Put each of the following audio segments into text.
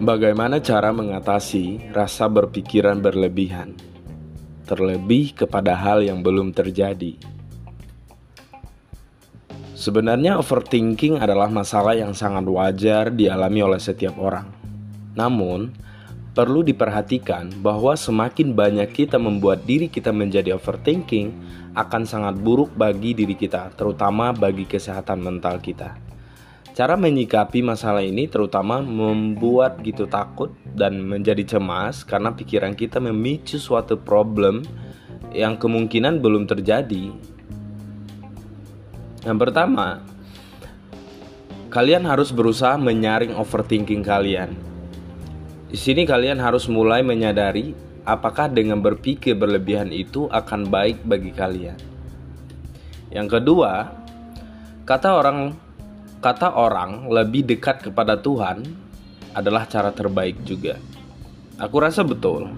Bagaimana cara mengatasi rasa berpikiran berlebihan, terlebih kepada hal yang belum terjadi? Sebenarnya, overthinking adalah masalah yang sangat wajar dialami oleh setiap orang. Namun, perlu diperhatikan bahwa semakin banyak kita membuat diri kita menjadi overthinking, akan sangat buruk bagi diri kita, terutama bagi kesehatan mental kita. Cara menyikapi masalah ini terutama membuat gitu takut dan menjadi cemas karena pikiran kita memicu suatu problem yang kemungkinan belum terjadi. Yang pertama, kalian harus berusaha menyaring overthinking kalian. Di sini kalian harus mulai menyadari apakah dengan berpikir berlebihan itu akan baik bagi kalian. Yang kedua, kata orang Kata orang lebih dekat kepada Tuhan adalah cara terbaik juga. Aku rasa betul.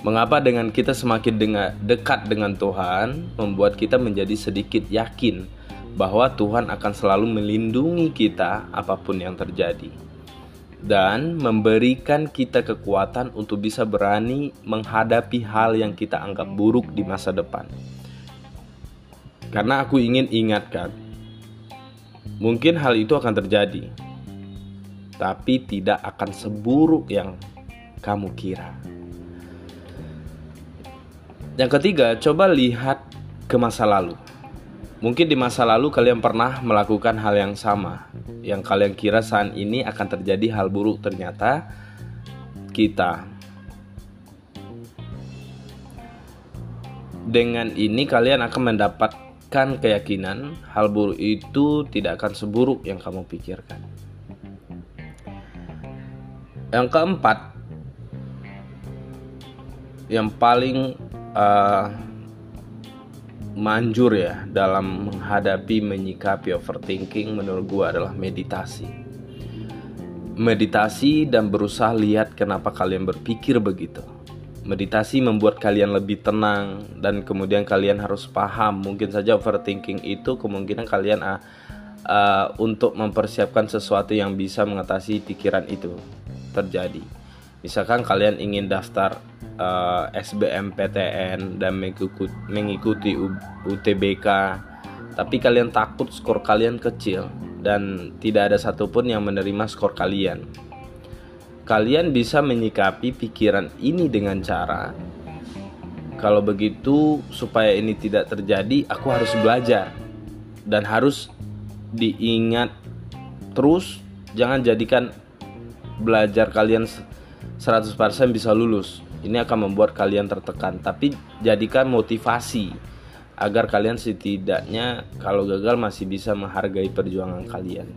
Mengapa dengan kita semakin dengan dekat dengan Tuhan membuat kita menjadi sedikit yakin bahwa Tuhan akan selalu melindungi kita apa pun yang terjadi dan memberikan kita kekuatan untuk bisa berani menghadapi hal yang kita anggap buruk di masa depan. Karena aku ingin ingatkan Mungkin hal itu akan terjadi, tapi tidak akan seburuk yang kamu kira. Yang ketiga, coba lihat ke masa lalu. Mungkin di masa lalu kalian pernah melakukan hal yang sama, yang kalian kira saat ini akan terjadi hal buruk, ternyata kita dengan ini kalian akan mendapat kan keyakinan hal buruk itu tidak akan seburuk yang kamu pikirkan. Yang keempat, yang paling uh, manjur ya dalam menghadapi menyikapi overthinking menurut gue adalah meditasi. Meditasi dan berusaha lihat kenapa kalian berpikir begitu Meditasi membuat kalian lebih tenang dan kemudian kalian harus paham mungkin saja overthinking itu kemungkinan kalian uh, untuk mempersiapkan sesuatu yang bisa mengatasi pikiran itu terjadi. Misalkan kalian ingin daftar uh, SBMPTN dan mengikuti UTBK, tapi kalian takut skor kalian kecil dan tidak ada satupun yang menerima skor kalian kalian bisa menyikapi pikiran ini dengan cara kalau begitu supaya ini tidak terjadi aku harus belajar dan harus diingat terus. Jangan jadikan belajar kalian 100% bisa lulus. Ini akan membuat kalian tertekan. Tapi jadikan motivasi agar kalian setidaknya kalau gagal masih bisa menghargai perjuangan kalian